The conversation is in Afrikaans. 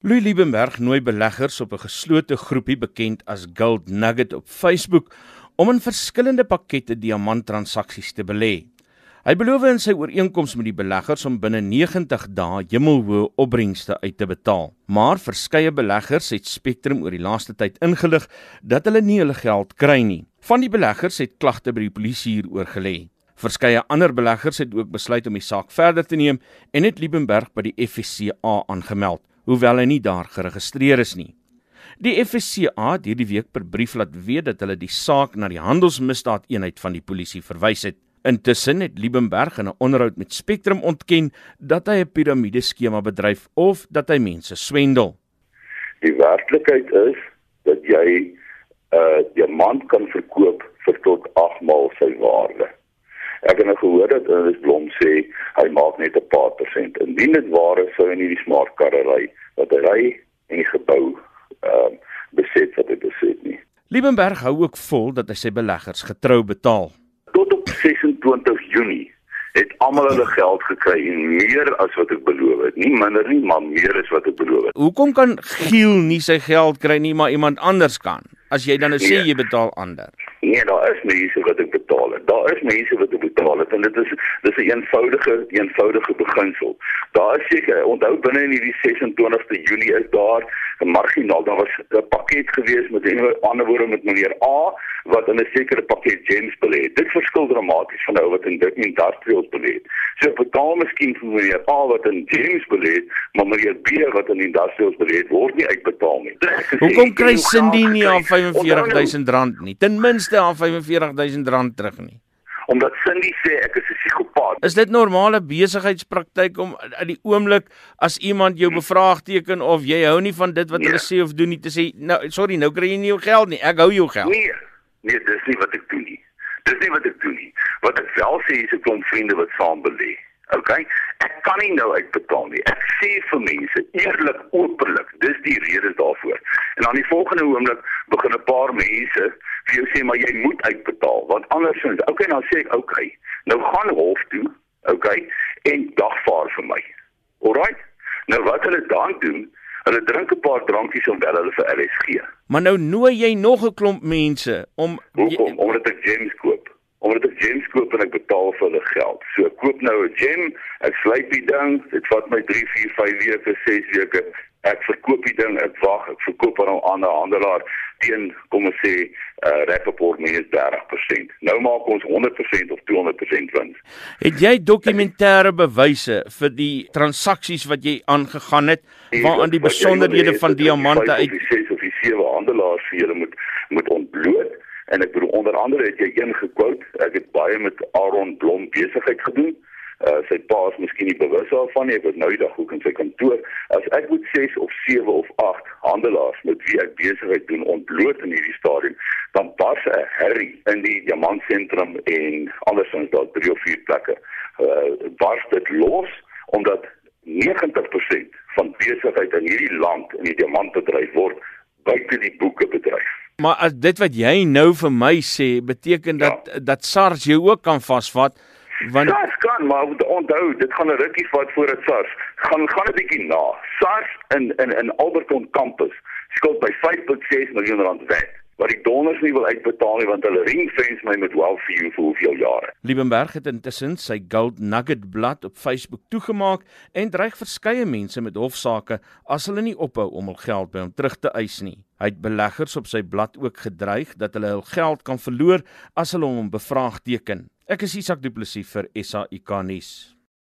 Louis Liebenberg nooi beleggers op 'n geslote groepie bekend as Gold Nugget op Facebook om in verskillende pakkette diamanttransaksies te belê. Hy beloof in sy ooreenkoms met die beleggers om binne 90 dae hemelhoë opbrengste uit te betaal. Maar verskeie beleggers het Spectrum oor die laaste tyd ingelig dat hulle nie hulle geld kry nie. Van die beleggers het klagte by die polisie hieroor gelê. Verskeie ander beleggers het ook besluit om die saak verder te neem en het Liebenberg by die FSCA aangemeld hoewel hy nie daar geregistreer is nie. Die FSCA het hierdie week per brief laat weet dat hulle die saak na die handelsmisdaadeenheid van die polisie verwys het. Intussen het Liebenberg in 'n onderhoud met Spectrum ontken dat hy 'n piramideskema bedryf of dat hy mense swendel. Die werklikheid is dat jy 'n uh, diamant kan verkoop vir tot 8 maal sy waarde. Ek het nou gehoor dat hulle Blom sê hy maak net 'n paar persent. Indien dit waar is, sou hy nie die smart karre ry wat hy ry en die gebou ehm uh, besit wat hy besit nie. Liebenberg hou ook vol dat hy sy beleggers getrou betaal. Tot op 26 Junie het almal hulle geld gekry en meer as wat ek beloof het. Nie minder nie, maar meer as wat ek beloof het. Hoekom kan Giel nie sy geld kry nie, maar iemand anders kan? As jy dan nou sê nee. jy betaal ander. Nee, daar is mense wat ek betaal het. Daar is mense wat ek betaal het en dit is dis 'n eenvoudige eenvoudige beginsel. Daar is seker, onthou binne in hierdie 26ste Junie is daar 'n marginaal. Daar was 'n pakket gewees met 'n ander woorde met meneer A wat in 'n sekere pakket gems belê het. Dit verskil dramaties van nou wat in dit industrials belê het. So betaal miskien vir meneer A wat in gems belê het, maar meneer B wat in industrials belê het, word nie uitbetaal nie. Hoekom kry Cindy nie aan R45000 nie? Ten minste aan R45000 terug nie omdat Cindy sê ek is 'n psigopaat. Is dit normale besigheidspraktyk om uit die oomblik as iemand jou bevraagteken of jy hou nie van dit wat nee. hulle sê of doen nie te sê nou sorry nou kry jy nie jou geld nie. Ek hou jou geld. Nee. Nee, dis nie wat ek doen nie. Dis nie wat ek doen nie. Wat ek wel sê is ek kom vriende wat saam belê. Okay? Ek kan nie nou uitbetaal nie. Ek sê vir mense eerlik, openlik, dis die rede dan die volgende oomblik begin 'n paar mense vir jou sê maar jy moet uitbetaal want andersins, okay, dan sê ek okay. Nou gaan hof toe, okay, en dagvaar vir my. Alraai? Nou wat hulle dan doen, hulle drink 'n paar drankies om wel hulle vir LSG. Maar nou nooi jy nog 'n klomp mense om Hoekom? omdat ek gems koop. Omdat ek gems koop en ek betaal vir hulle geld. So ek koop nou 'n gem, ek slyp die ding, dit vat my 3, 4, 5 weke, 6 weke. Ek verkoop die ding, ek wag, ek verkoop aan 'n ander handelaar teen kom ons sê uh Rappaport minus 30%. Nou maak ons 100% of 200% wins. Het jy dokumentêre bewyse vir die transaksies wat jy aangegaan het waaraan die besonderhede van diamante uit die ses of die sewe handelaars vir julle moet moet ontbloot en ek bedoel onder andere het jy een gekwout. Ek het baie met Aaron Blom besigheid gedoen uh, sy pa is miskien nie bewus daarvan nie, weet nou die dag ook in sy kantoor, as ek moet 6 of 7 of 8 handelaars met wie ek besigheid doen ontbloot in hierdie stadium, dan pas 'n herrie in die diamantsentrum en andersins daar 3 of 4 plekke. Uh bars dit los omdat 90% van besigheid in hierdie land in die diamantbedryf word buite die boeke bedryf. Maar as dit wat jy nou vir my sê beteken dat ja. dat SARS jou ook kan vasvat Want SARS kan maar onthou, dit gaan 'n rukkie vat voor dit SARS. Gaan gaan 'n bietjie na. SARS in in in Alberton kampus skuld by 5.6 miljoen rand weg. Maar die donders nie wil uitbetaal nie want hulle ringfence my met welfare vir hoeveel jare. Liebenberg het intussen sy Gold Nugget blad op Facebook toegemaak en dreig verskeie mense met hofsaake as hulle nie ophou om hul geld by hom terug te eis nie. Hy het beleggers op sy blad ook gedreig dat hulle hul geld kan verloor as hulle hom bevraagteken. Ek is Isak Du Plessis vir SAIK nuus.